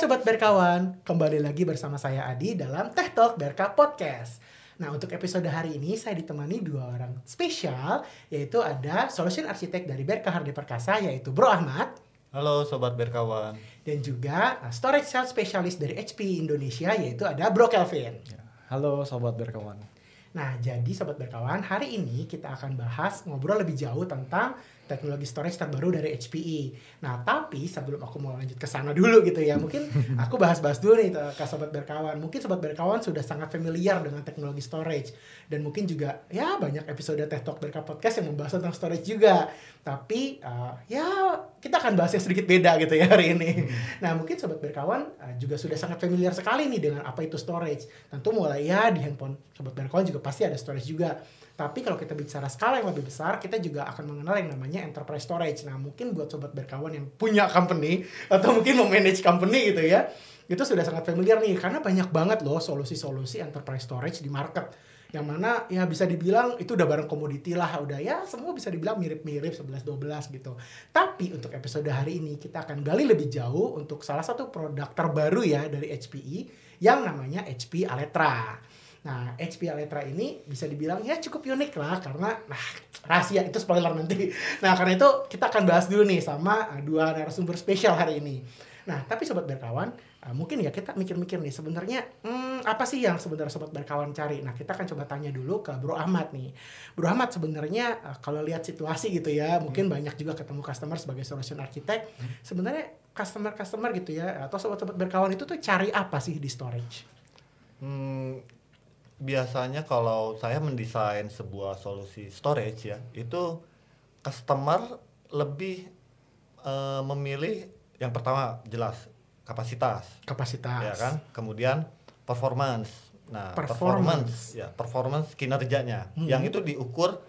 Sobat Berkawan, kembali lagi bersama saya Adi dalam Teh Talk Berka Podcast. Nah untuk episode hari ini saya ditemani dua orang spesial, yaitu ada Solution Architect dari Berka Hardi Perkasa, yaitu Bro Ahmad. Halo Sobat Berkawan. Dan juga uh, Storage Sales Specialist dari HP Indonesia, yaitu ada Bro Kelvin. Halo Sobat Berkawan. Nah, jadi Sobat Berkawan, hari ini kita akan bahas ngobrol lebih jauh tentang teknologi storage terbaru dari HPE. Nah, tapi sebelum aku mau lanjut ke sana dulu gitu ya, mungkin aku bahas-bahas dulu nih ke Sobat Berkawan. Mungkin Sobat Berkawan sudah sangat familiar dengan teknologi storage dan mungkin juga ya banyak episode Teh Talk Berka Podcast yang membahas tentang storage juga. Tapi uh, ya kita akan bahas yang sedikit beda gitu ya hari ini. Nah, mungkin Sobat Berkawan uh, juga sudah sangat familiar sekali nih dengan apa itu storage. Tentu mulai ya di handphone Sobat Berkawan juga pasti ada storage juga tapi kalau kita bicara skala yang lebih besar, kita juga akan mengenal yang namanya enterprise storage. Nah, mungkin buat sobat berkawan yang punya company atau mungkin mau manage company gitu ya, itu sudah sangat familiar nih karena banyak banget loh solusi-solusi enterprise storage di market yang mana ya bisa dibilang itu udah barang komoditi lah udah ya semua bisa dibilang mirip-mirip 11 12 gitu. Tapi untuk episode hari ini kita akan gali lebih jauh untuk salah satu produk terbaru ya dari HPE yang namanya HP Aletra. Nah, HP Aletra ini bisa dibilang ya cukup unik lah karena nah rahasia itu spoiler nanti. Nah, karena itu kita akan bahas dulu nih sama uh, dua narasumber spesial hari ini. Nah, tapi sobat berkawan, uh, mungkin ya kita mikir-mikir nih sebenarnya hmm, apa sih yang sebenarnya sobat berkawan cari? Nah, kita akan coba tanya dulu ke Bro Ahmad nih. Bro Ahmad sebenarnya uh, kalau lihat situasi gitu ya, mungkin hmm. banyak juga ketemu customer sebagai solution architect. Hmm. Sebenarnya customer-customer gitu ya atau sobat-sobat berkawan itu tuh cari apa sih di storage? Hmm, biasanya kalau saya mendesain sebuah solusi storage ya itu customer lebih uh, memilih yang pertama jelas kapasitas. Kapasitas. Ya kan? Kemudian performance. Nah performance, performance. Ya performance kinerjanya. Hmm. yang itu diukur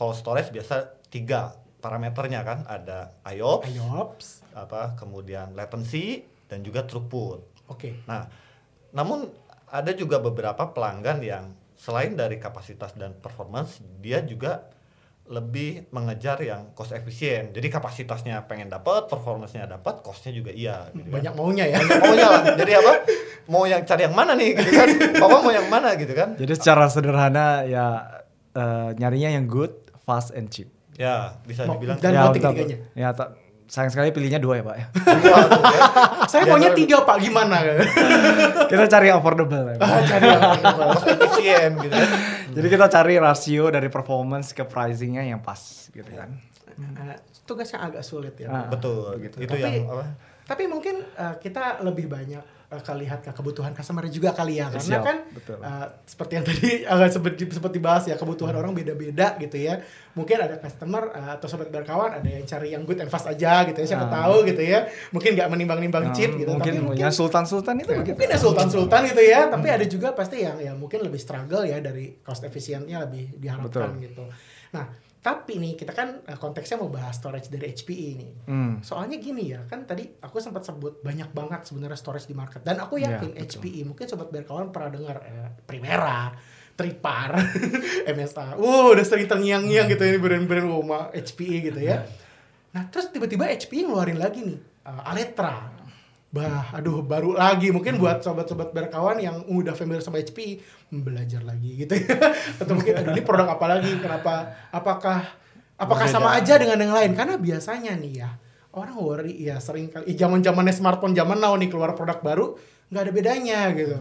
kalau storage biasa tiga parameternya kan. Ada IOPS, IOPS apa kemudian latency dan juga throughput. Oke. Okay. nah namun ada juga beberapa pelanggan yang selain dari kapasitas dan performance dia juga lebih mengejar yang cost efisien. Jadi kapasitasnya pengen dapat, performance-nya dapat, cost-nya juga iya. Gitu kan. Banyak maunya ya. Banyak maunya lah. Jadi apa? Mau yang cari yang mana nih gitu kan? Bapak mau yang mana gitu kan? Jadi secara sederhana ya uh, nyarinya yang good, fast and cheap. Ya, bisa dibilang. Dan ya, ketiganya. Ya, tak sayang sekali pilihnya dua ya pak ya. Saya maunya tiga pak gimana? kita cari affordable. Ya, cari affordable, efisien gitu. Ya. Jadi kita cari rasio dari performance ke pricingnya yang pas gitu kan. Tugasnya agak sulit ya. Uh, betul. Gitu. Itu tapi, yang apa? Tapi mungkin uh, kita lebih banyak uh, kelihat ke kebutuhan customer juga kali ya. Karena Siap, kan Uh, seperti yang tadi agak seperti seperti dibahas ya kebutuhan hmm. orang beda-beda gitu ya. Mungkin ada customer uh, atau sobat berkawan ada yang cari yang good and fast aja gitu ya siapa uh, tahu gitu ya. Mungkin nggak menimbang-nimbang uh, cheap gitu mungkin, tapi mungkin sultan-sultan itu ya, mungkin ya sultan-sultan gitu ya. Hmm. tapi ada juga pasti yang ya mungkin lebih struggle ya dari cost efisiennya lebih diharapkan Betul. gitu. Nah tapi nih kita kan eh, konteksnya mau bahas storage dari HPE ini. Hmm. Soalnya gini ya, kan tadi aku sempat sebut banyak banget sebenarnya storage di market dan aku ya, yakin ya, HPE mungkin sobat berkawan pernah dengar eh, Primera, Tripar, MSA. Uh, udah sering terngiang-ngiang gitu ini brand-brand rumah HPE gitu ya. Nah, terus tiba-tiba HPE ngeluarin lagi nih uh, Aletra bah aduh baru lagi. Mungkin buat sobat-sobat berkawan yang udah familiar sama HP belajar lagi gitu ya. Atau mungkin aduh ini produk apa lagi? Kenapa apakah apakah sama aja dengan yang lain? Karena biasanya nih ya orang worry ya sering kali zaman zamannya smartphone zaman now nih keluar produk baru nggak ada bedanya gitu.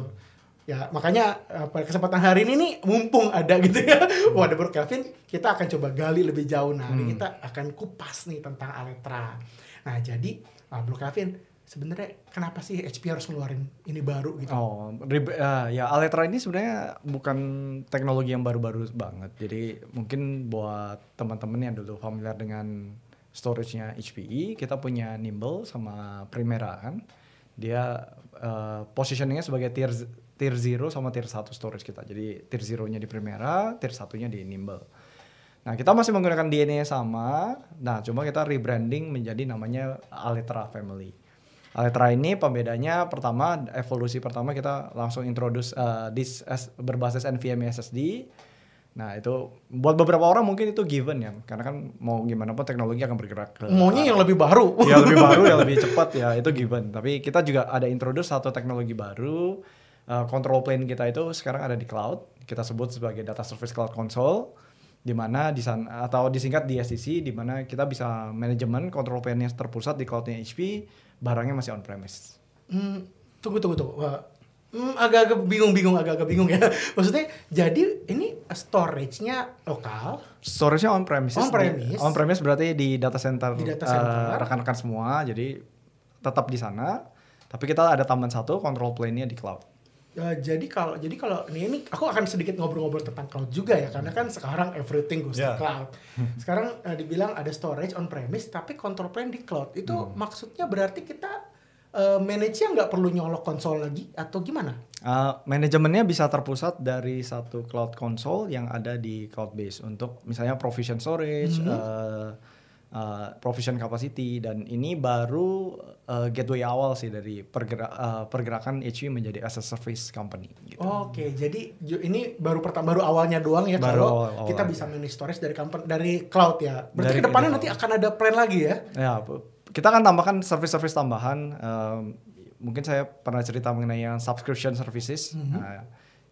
Ya makanya pada kesempatan hari ini nih mumpung ada gitu ya. Wadah Bro Kelvin kita akan coba gali lebih jauh. Nah hmm. kita akan kupas nih tentang Aletra. Nah jadi Bro Kelvin sebenarnya kenapa sih HP harus ngeluarin ini baru gitu? Oh, uh, ya Aletra ini sebenarnya bukan teknologi yang baru-baru banget. Jadi mungkin buat teman-teman yang dulu familiar dengan storage-nya HPE, kita punya Nimble sama Primera kan. Dia uh, positioningnya sebagai tier tier 0 sama tier 1 storage kita. Jadi tier 0-nya di Primera, tier 1-nya di Nimble. Nah, kita masih menggunakan DNA sama. Nah, cuma kita rebranding menjadi namanya Aletra Family. Aletra ini pembedanya pertama evolusi pertama kita langsung introduce uh, this as, berbasis NVMe SSD Nah itu buat beberapa orang mungkin itu given ya, karena kan mau gimana pun teknologi akan bergerak ke maunya yang lebih baru, ya lebih baru ya lebih cepat ya itu given. Tapi kita juga ada introduce satu teknologi baru, uh, control plane kita itu sekarang ada di cloud, kita sebut sebagai data service cloud console, di mana di sana atau disingkat DSCC, di mana kita bisa manajemen control plane-nya terpusat di cloudnya HP, barangnya masih on premise. Hmm, tunggu tunggu tunggu. Hmm, agak-agak bingung-bingung, agak-agak bingung ya. Maksudnya, jadi ini storage-nya lokal? Storage-nya on premise. On premise. On premise berarti di data center. Di data center. Uh, rekan-rekan semua, jadi tetap di sana. Tapi kita ada tambahan satu, control plane-nya di cloud. Uh, jadi kalau jadi kalau ini, ini aku akan sedikit ngobrol-ngobrol tentang cloud juga ya karena kan sekarang everything goes yeah. to cloud. Sekarang uh, dibilang ada storage on premise tapi control plane di cloud. Itu hmm. maksudnya berarti kita uh, manage-nya nggak perlu nyolok konsol lagi atau gimana? Uh, manajemennya bisa terpusat dari satu cloud console yang ada di cloud base untuk misalnya provision storage, mm -hmm. uh, uh, provision capacity dan ini baru uh, gateway awal sih dari pergerak, uh, pergerakan HP menjadi as a service company. Gitu. Oke, okay, jadi ini baru pertama baru awalnya doang ya baru kalau awal, awal kita bisa manage storage dari company dari cloud ya. Berarti ke depannya nanti akan ada plan lagi ya? Ya, kita akan tambahkan service-service tambahan. Um, mungkin saya pernah cerita mengenai yang subscription services. Mm -hmm. nah,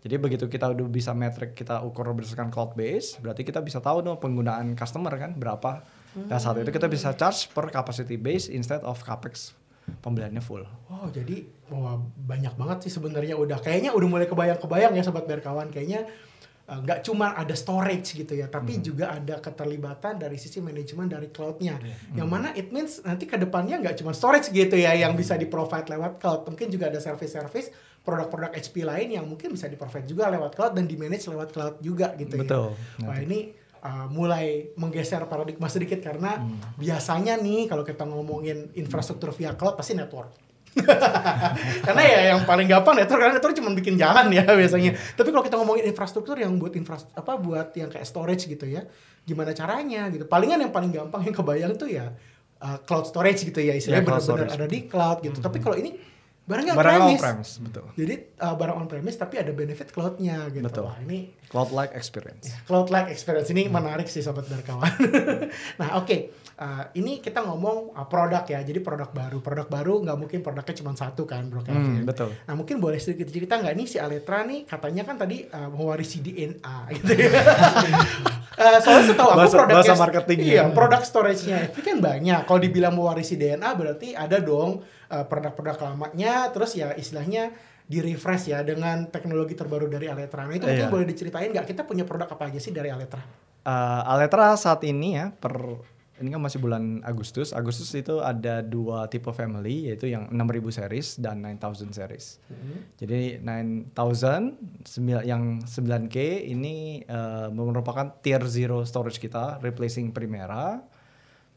jadi begitu kita udah bisa metrik kita ukur berdasarkan cloud base, berarti kita bisa tahu dong penggunaan customer kan berapa. Dan saat itu kita bisa charge per capacity base instead of capex pembeliannya full. Oh jadi wah banyak banget sih sebenarnya udah kayaknya udah mulai kebayang-kebayang ya sobat berkawan kayaknya Eh, nggak uh, cuma ada storage gitu ya, tapi hmm. juga ada keterlibatan dari sisi manajemen dari cloudnya. Yeah. Yang mana it means nanti ke depannya nggak cuma storage gitu ya yang bisa di provide lewat cloud, mungkin juga ada service-service produk-produk HP lain yang mungkin bisa di provide juga lewat cloud dan di manage lewat cloud juga gitu Betul. ya. Wah ini uh, mulai menggeser paradigma sedikit karena hmm. biasanya nih kalau kita ngomongin infrastruktur via cloud pasti network karena ya yang paling gampang network karena network cuma bikin jalan ya biasanya. Tapi kalau kita ngomongin infrastruktur yang buat infrastruktur apa buat yang kayak storage gitu ya, gimana caranya gitu. Palingan yang paling gampang yang kebayang tuh ya uh, cloud storage gitu ya istilahnya yeah, benar-benar ada di cloud gitu. Mm -hmm. Tapi kalau ini barangnya barang on premise, betul. Jadi uh, barang on premise tapi ada benefit cloudnya gitu. Betul. Wah, ini cloud like experience. Ya, cloud like experience ini hmm. menarik sih sobat berkawan. nah oke, okay. uh, ini kita ngomong uh, produk ya. Jadi produk baru, produk baru nggak mungkin produknya cuma satu kan, bro Kevin. Hmm, betul. Nah mungkin boleh sedikit cerita nggak nih si Aletra nih katanya kan tadi uh, mewarisi DNA gitu ya. uh, soalnya setahu aku bahasa, produk bahasa marketing iya, produk storage-nya itu kan banyak. Kalau dibilang mewarisi DNA berarti ada dong produk-produk uh, lamanya, terus ya istilahnya di refresh ya dengan teknologi terbaru dari Aletra. Nah, itu mungkin iya. boleh diceritain nggak kita punya produk apa aja sih dari Aletra? Uh, Aletra saat ini ya per ini kan masih bulan Agustus. Agustus itu ada dua tipe family yaitu yang 6000 series dan 9000 series. Mm -hmm. Jadi 9000 yang 9K ini uh, merupakan tier zero storage kita replacing Primera.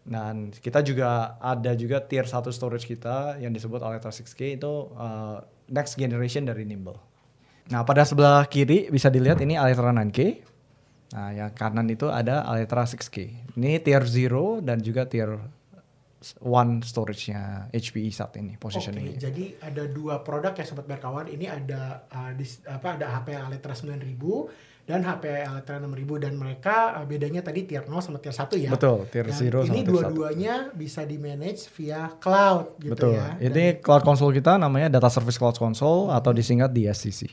Dan kita juga ada juga tier 1 storage kita yang disebut Aletra 6K itu uh, next generation dari Nimble. Nah, pada sebelah kiri bisa dilihat ini Aletra 9K. Nah, yang kanan itu ada Aletra 6K. Ini tier 0 dan juga tier one storage-nya HPE saat ini positioning. Oke, jadi ada dua produk ya sobat berkawan. Ini ada uh, dis, apa ada HP Aletra 9000 dan HP Aletra 6000 dan mereka uh, bedanya tadi tier 0 sama tier 1 ya. Betul, tier 0 sama Ini dua-duanya bisa di manage via cloud gitu Betul. ya. Ini dan cloud console kita namanya Data Service Cloud Console atau disingkat DSCC.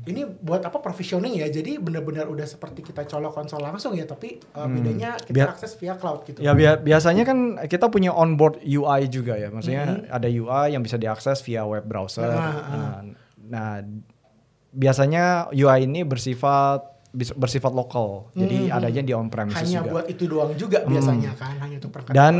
Ini buat apa provisioning ya? Jadi benar-benar udah seperti kita colok konsol langsung ya, tapi uh, hmm. bedanya kita Bia akses via cloud gitu. Ya bi biasanya kan kita punya onboard UI juga ya. Maksudnya mm -hmm. ada UI yang bisa diakses via web browser. Nah, nah, nah biasanya UI ini bersifat bersifat lokal. Jadi hmm. adanya di on premises Hanya juga. buat itu doang juga hmm. biasanya kan, hanya untuk perkenalan Dan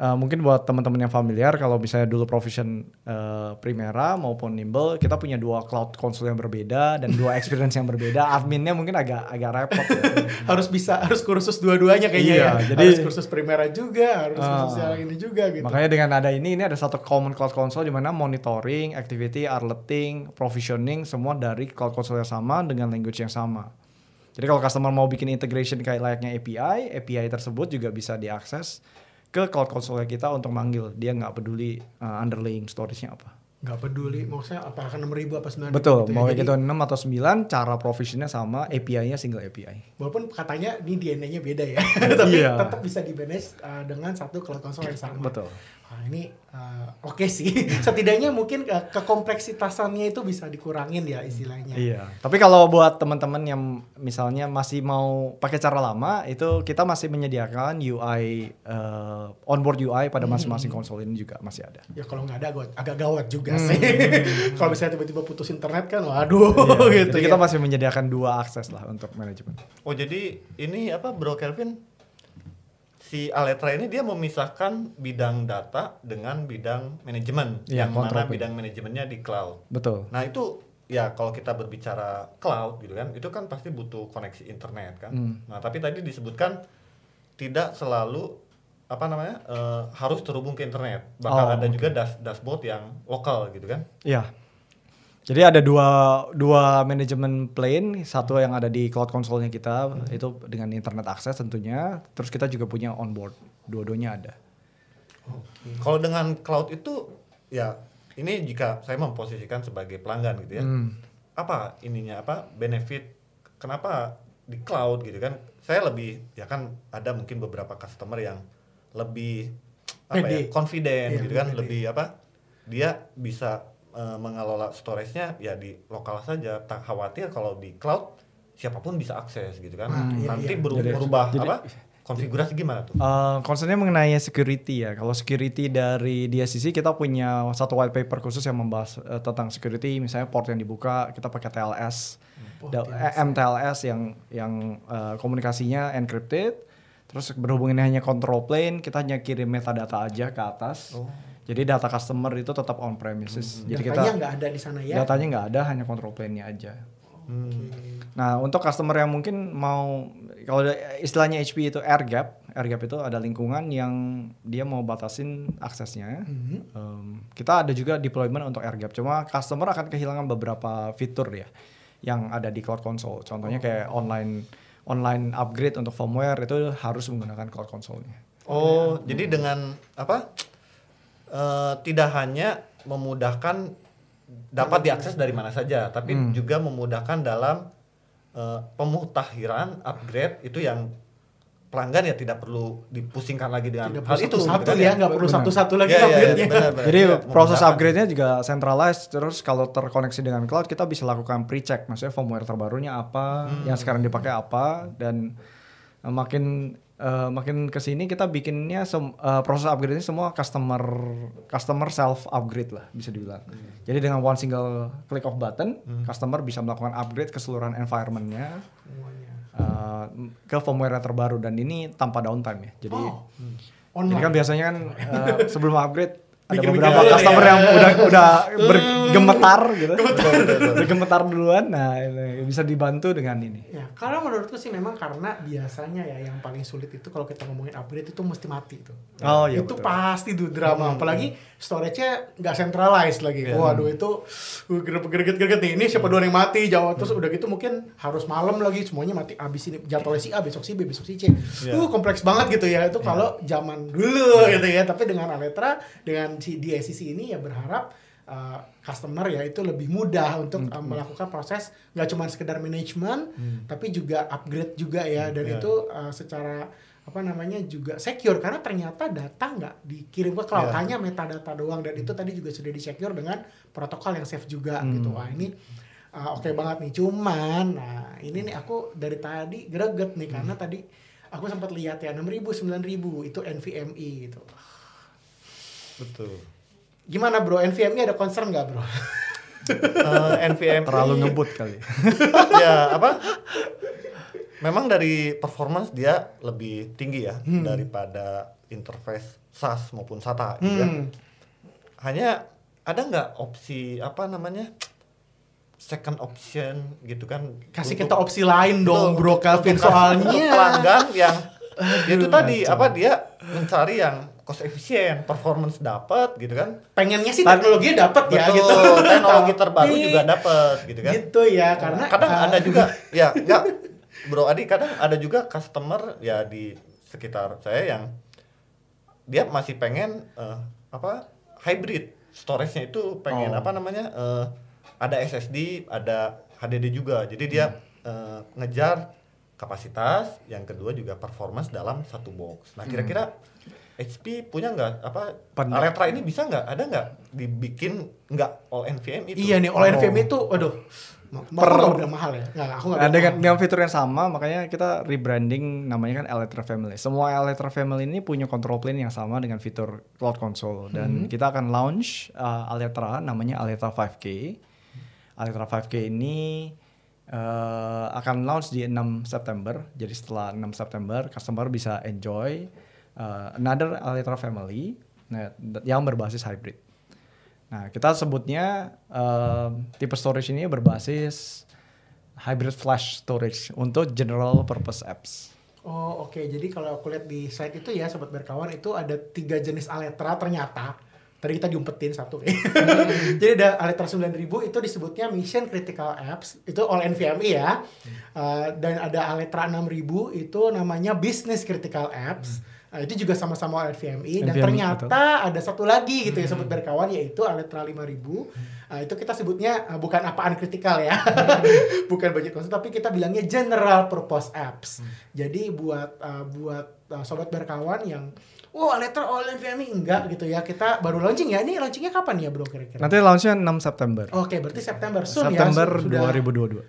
Uh, mungkin buat teman-teman yang familiar kalau misalnya dulu Provision uh, Primera maupun Nimble, kita punya dua cloud console yang berbeda dan dua experience yang berbeda. Adminnya mungkin agak agak repot. ya. harus bisa harus kursus dua-duanya kayaknya iya, ya. Jadi harus kursus Primera juga, harus uh, kursus yang ini juga gitu. Makanya dengan ada ini ini ada satu common cloud console di mana monitoring, activity, alerting, provisioning semua dari cloud console yang sama dengan language yang sama. Jadi kalau customer mau bikin integration kayak layaknya API, API tersebut juga bisa diakses ke cloud console kita untuk manggil. Dia nggak peduli uh, underlying storage-nya apa. nggak peduli maksudnya apakah enam ribu apa sembilan betul gitu ya. mau ya. gitu enam atau sembilan cara provisionnya sama API-nya single API walaupun katanya ini DNA-nya beda ya tapi yeah. tetap bisa di manage uh, dengan satu cloud console yang sama betul Wah, ini uh, oke okay sih. Setidaknya mungkin ke kekompleksitasannya itu bisa dikurangin ya istilahnya. Iya. Tapi kalau buat teman-teman yang misalnya masih mau pakai cara lama, itu kita masih menyediakan UI uh, onboard UI pada hmm. masing-masing konsol ini juga masih ada. Ya kalau nggak ada agak gawat juga hmm. sih. kalau misalnya tiba-tiba putus internet kan, waduh iya. gitu. Jadi ya. kita masih menyediakan dua akses lah untuk manajemen. Oh jadi ini apa Bro Kelvin si Aletra ini dia memisahkan bidang data dengan bidang manajemen ya, yang mana bidang manajemennya di cloud. Betul. Nah itu ya kalau kita berbicara cloud gitu kan itu kan pasti butuh koneksi internet kan. Hmm. Nah tapi tadi disebutkan tidak selalu apa namanya uh, harus terhubung ke internet. Bahkan oh, ada okay. juga dash dashboard yang lokal gitu kan. Iya. Jadi ada dua dua manajemen plane, satu yang ada di cloud console-nya kita hmm. itu dengan internet akses tentunya, terus kita juga punya onboard, dua-duanya ada. Okay. Kalau dengan cloud itu ya ini jika saya memposisikan sebagai pelanggan gitu ya. Hmm. Apa ininya apa benefit kenapa di cloud gitu kan? Saya lebih ya kan ada mungkin beberapa customer yang lebih apa ya confident iya, gitu kan, lebih apa? Dia bisa uh, mengelola storage-nya ya di lokal saja tak khawatir kalau di cloud siapa pun bisa akses gitu kan hmm, nanti iya. berubah, jadi, berubah jadi, apa konfigurasi gimana tuh? Uh, concernnya mengenai security ya. Kalau security dari DSCC kita punya satu white paper khusus yang membahas uh, tentang security. Misalnya port yang dibuka kita pakai TLS, hmm. MTLS yang yang uh, komunikasinya encrypted. Terus berhubungan hanya control plane, kita hanya kirim metadata aja ke atas. Oh jadi data customer itu tetap on premises. Hmm. Jadi datanya nggak ada di sana ya? Datanya nggak ada, hanya control plane-nya aja. Hmm. Nah untuk customer yang mungkin mau kalau istilahnya HP itu air gap, air gap itu ada lingkungan yang dia mau batasin aksesnya. Hmm. Um, kita ada juga deployment untuk air gap. Cuma customer akan kehilangan beberapa fitur ya yang ada di cloud console. Contohnya oh. kayak online online upgrade untuk firmware itu harus menggunakan cloud console-nya. Oh, hmm. jadi dengan apa? Uh, tidak hanya memudahkan dapat diakses dari mana saja, tapi hmm. juga memudahkan dalam uh, pemutahiran upgrade itu yang pelanggan ya tidak perlu dipusingkan lagi dengan tidak hal itu satu gitu kan ya nggak perlu satu-satu lagi ya, upgrade-nya. Ya, ya, Jadi ya, proses upgrade-nya juga centralized terus kalau terkoneksi dengan cloud kita bisa lakukan pre-check maksudnya firmware terbarunya apa, hmm. yang sekarang dipakai apa dan makin uh, makin ke sini kita bikinnya uh, proses upgrade ini semua customer customer self upgrade lah bisa dibilang. Hmm. Jadi dengan one single click of button, hmm. customer bisa melakukan upgrade keseluruhan environmentnya uh, ke firmware terbaru dan ini tanpa downtime ya. Jadi, oh. hmm. jadi kan biasanya kan uh, sebelum upgrade ada beberapa ya. customer yang udah udah bergemetar gitu bergemetar duluan nah ini bisa dibantu dengan ini ya kalau menurutku sih memang karena biasanya ya yang paling sulit itu kalau kita ngomongin upgrade itu mesti mati itu oh, iya, itu betul. pasti tuh drama hmm. Storage-nya nggak centralized lagi yeah. waduh itu uh, greget greget nih ini siapa dua yang mati jauh terus udah gitu mungkin harus malam lagi semuanya mati abis ini jadwalnya si A besok si B besok si C yeah. uh kompleks banget gitu ya itu yeah. kalau zaman dulu yeah. gitu ya tapi dengan Aletra dengan si di SCC ini ya berharap uh, customer ya itu lebih mudah untuk hmm. uh, melakukan proses nggak cuma sekedar manajemen hmm. tapi juga upgrade juga ya dan yeah. itu uh, secara apa namanya juga secure karena ternyata data nggak dikirim ke cloud yeah. hanya metadata doang dan itu tadi juga sudah di secure dengan protokol yang safe juga hmm. gitu wah ini uh, oke okay banget nih cuman nah ini nih aku dari tadi greget nih hmm. karena tadi aku sempat lihat ya 6000 9000 itu NVMe gitu betul Gimana bro, NVMe ada concern nggak bro? uh, eh, NVMe terlalu ngebut kali. ya apa? Memang dari performance dia lebih tinggi ya hmm. daripada interface SAS maupun SATA. Gitu ya. Hmm. Ya. Hanya ada nggak opsi apa namanya? second option gitu kan kasih untuk, kita opsi lain dong bro Calvin soalnya pelanggan yang Aduh, itu tadi apa dia mencari yang cost efisien, performance dapat gitu kan. Pengennya sih teknologi dapat ya gitu. Teknologi terbaru juga dapat gitu kan. Gitu ya, karena kadang uh, ada juga ya enggak Bro Adi kadang ada juga customer ya di sekitar saya yang dia masih pengen uh, apa hybrid storage-nya itu pengen oh. apa namanya uh, ada SSD ada HDD juga jadi dia hmm. uh, ngejar kapasitas yang kedua juga performance dalam satu box nah kira-kira hmm. HP punya nggak? Apa Pernah. Aletra ini bisa nggak? Ada nggak? Dibikin nggak all NVMe itu? Iya nih all oh. NVMe itu aduh per udah mahal ya. Nggak aku nggak nah, dengan dengan fitur yang sama makanya kita rebranding namanya kan Elytra Family. Semua Elytra Family ini punya control plane yang sama dengan fitur cloud console. Dan hmm. kita akan launch uh, namanya Elytra 5K Elytra 5K ini uh, akan launch di 6 September. Jadi setelah 6 September customer bisa enjoy uh, another Elytra Family nah, yang berbasis hybrid Nah, kita sebutnya uh, tipe storage ini berbasis hybrid flash storage untuk general purpose apps. Oh oke, okay. jadi kalau aku lihat di site itu ya sobat berkawan itu ada tiga jenis Aletra ternyata. Tadi kita diumpetin satu. Hmm. jadi ada Aletra 9000 itu disebutnya Mission Critical Apps, itu all NVMe ya. Hmm. Uh, dan ada Aletra 6000 itu namanya Business Critical Apps. Hmm Nah, itu juga sama-sama NVMe dan ternyata betul. ada satu lagi gitu ya hmm. berkawan yaitu Aletra 5000. Nah, itu kita sebutnya uh, bukan apaan kritikal ya. Hmm. bukan budget konsep tapi kita bilangnya general purpose apps. Hmm. Jadi buat uh, buat uh, sobat berkawan yang oh letter all NVMe enggak gitu ya. Kita baru launching ya. Ini launchingnya kapan ya bro kira-kira? Nanti launchnya 6 September. Oke okay, berarti September soon September ya sudah,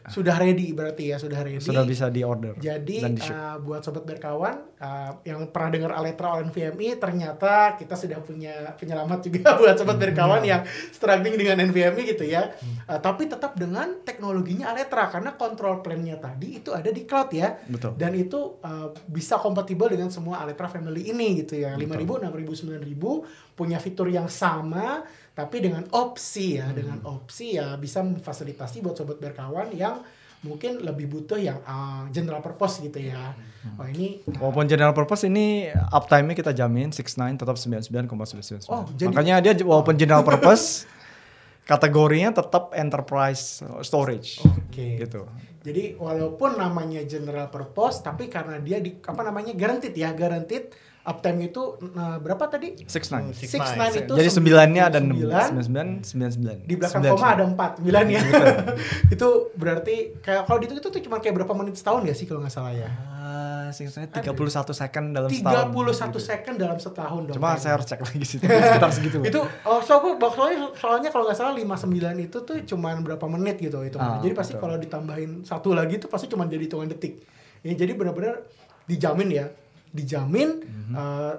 2022 sudah ready berarti ya sudah ready. Sudah bisa di order jadi uh, buat sobat berkawan uh, yang pernah dengar Aletra all NVMe ternyata kita sudah punya penyelamat juga buat sobat hmm. berkawan yang struggling dengan NVMe gitu ya. Hmm. uh, tapi tetap dengan teknologinya Aletra karena control plan-nya tadi itu ada di cloud ya. Betul. dan itu uh, bisa kompatibel dengan semua Aletra family ini gitu ya lima ribu enam ribu sembilan ribu punya fitur yang sama tapi dengan opsi ya hmm. dengan opsi ya bisa memfasilitasi buat sobat berkawan yang mungkin lebih butuh yang uh, general purpose gitu ya. Oh ini walaupun general purpose ini uptime-nya kita jamin 69 tetap 99,99. Oh, jadi, Makanya dia walaupun general purpose kategorinya tetap enterprise storage. Oke. Okay. Gitu. Jadi walaupun namanya general purpose tapi karena dia di apa namanya guaranteed ya, guaranteed uptime itu uh, berapa tadi? Six nine. Six nine itu jadi sembilannya ada sembilan sembilan sembilan sembilan. Di belakang koma ada empat sembilan ya. itu berarti kayak kalau itu itu tuh cuma kayak berapa menit setahun ya sih kalau nggak salah ya? Uh, tiga puluh satu second dalam setahun. Tiga puluh satu second dalam setahun dong. Cuma saya harus cek lagi sih sekitar segitu. itu oh soalnya soalnya, soalnya kalau nggak salah lima sembilan itu tuh cuma berapa menit gitu itu. Ah, jadi pasti kalau ditambahin satu lagi tuh pasti cuma jadi hitungan detik. Ya, jadi benar-benar dijamin ya dijamin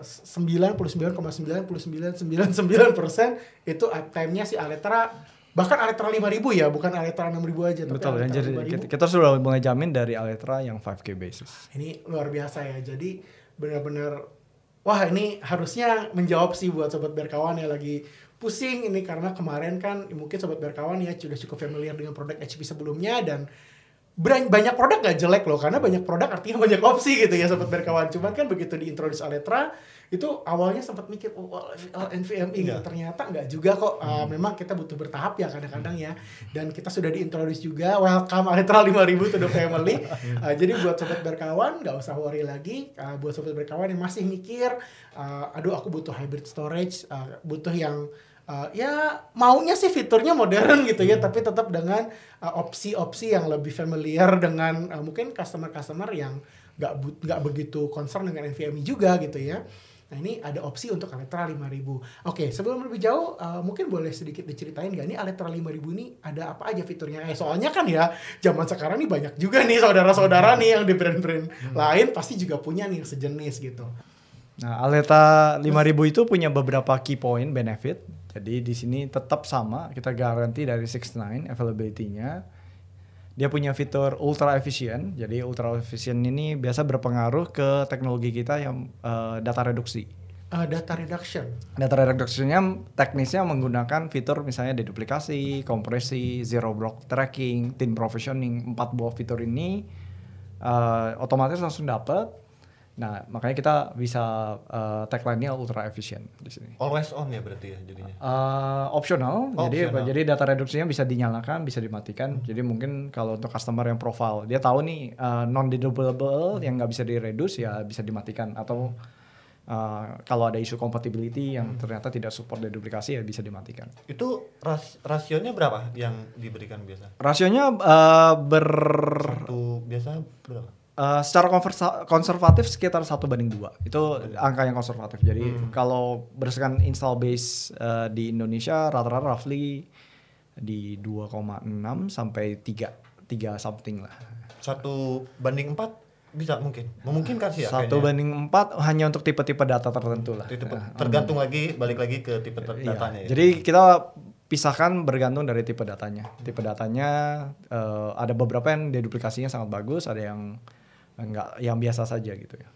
sembilan puluh sembilan koma sembilan puluh sembilan sembilan sembilan persen itu uptime-nya si Aletra bahkan Aletra ribu ya bukan Aletra ribu aja betul ya jadi kita, kita sudah mulai jamin dari Aletra yang 5K basis. Ini luar biasa ya jadi benar-benar wah ini harusnya menjawab sih buat sobat berkawan ya lagi pusing ini karena kemarin kan mungkin sobat berkawan ya sudah cukup familiar dengan produk HP sebelumnya dan banyak produk gak jelek loh karena banyak produk artinya banyak opsi gitu ya sobat berkawan. Cuman kan begitu diintroduce Aletra itu awalnya sempat mikir oh, NVMe gitu ternyata nggak juga kok. Uh, memang kita butuh bertahap ya kadang-kadang ya. Dan kita sudah diintroduce juga welcome Aletra 5000 to the family. Uh, jadi buat sobat berkawan nggak usah worry lagi. Uh, buat sobat berkawan yang masih mikir uh, aduh aku butuh hybrid storage uh, butuh yang uh, ya maunya sih fiturnya modern gitu ya, hmm. tapi tetap dengan uh, opsi-opsi yang lebih familiar dengan uh, mungkin customer-customer yang nggak nggak begitu concern dengan NVMe juga gitu ya. Nah ini ada opsi untuk Aletra 5000. Oke sebelum lebih jauh uh, mungkin boleh sedikit diceritain gak nih Aletra 5000 ini ada apa aja fiturnya? Eh soalnya kan ya zaman sekarang nih banyak juga nih saudara-saudara nih yang di brand-brand hmm. lain pasti juga punya nih sejenis gitu. Nah Aleta 5000 itu punya beberapa key point benefit jadi di sini tetap sama, kita garansi dari 69 availability-nya. Dia punya fitur ultra efisien. Jadi ultra efisien ini biasa berpengaruh ke teknologi kita yang uh, data reduksi. Uh, data reduction. Data reductionnya teknisnya menggunakan fitur misalnya deduplikasi, kompresi, zero block tracking, tin provisioning. Empat buah fitur ini uh, otomatis langsung dapat Nah, makanya kita bisa uh, tagline-nya ultra efisien di sini. Always on ya berarti ya jadinya. Uh, optional. Oh, jadi optional. jadi data reduksinya bisa dinyalakan, bisa dimatikan. Hmm. Jadi mungkin kalau untuk customer yang profile, dia tahu nih uh, non dedupable hmm. yang nggak bisa direduce ya bisa dimatikan atau Uh, kalau ada isu compatibility yang hmm. ternyata tidak support deduplikasi ya bisa dimatikan. Itu ras rasionya berapa yang diberikan biasa? Rasionya uh, ber satu biasa berapa? Uh, secara konservatif sekitar satu banding dua itu hmm. angka yang konservatif. Jadi hmm. kalau berdasarkan install base uh, di Indonesia rata-rata roughly di 2,6 sampai 3 3 something lah. Satu banding empat bisa mungkin memungkinkan sih ya satu kayaknya. banding empat hanya untuk tipe-tipe data tertentu lah tipe, nah, tergantung um, lagi balik lagi ke tipe iya. datanya ya. jadi kita pisahkan bergantung dari tipe datanya tipe datanya uh, ada beberapa yang deduplikasinya sangat bagus ada yang enggak yang biasa saja gitu ya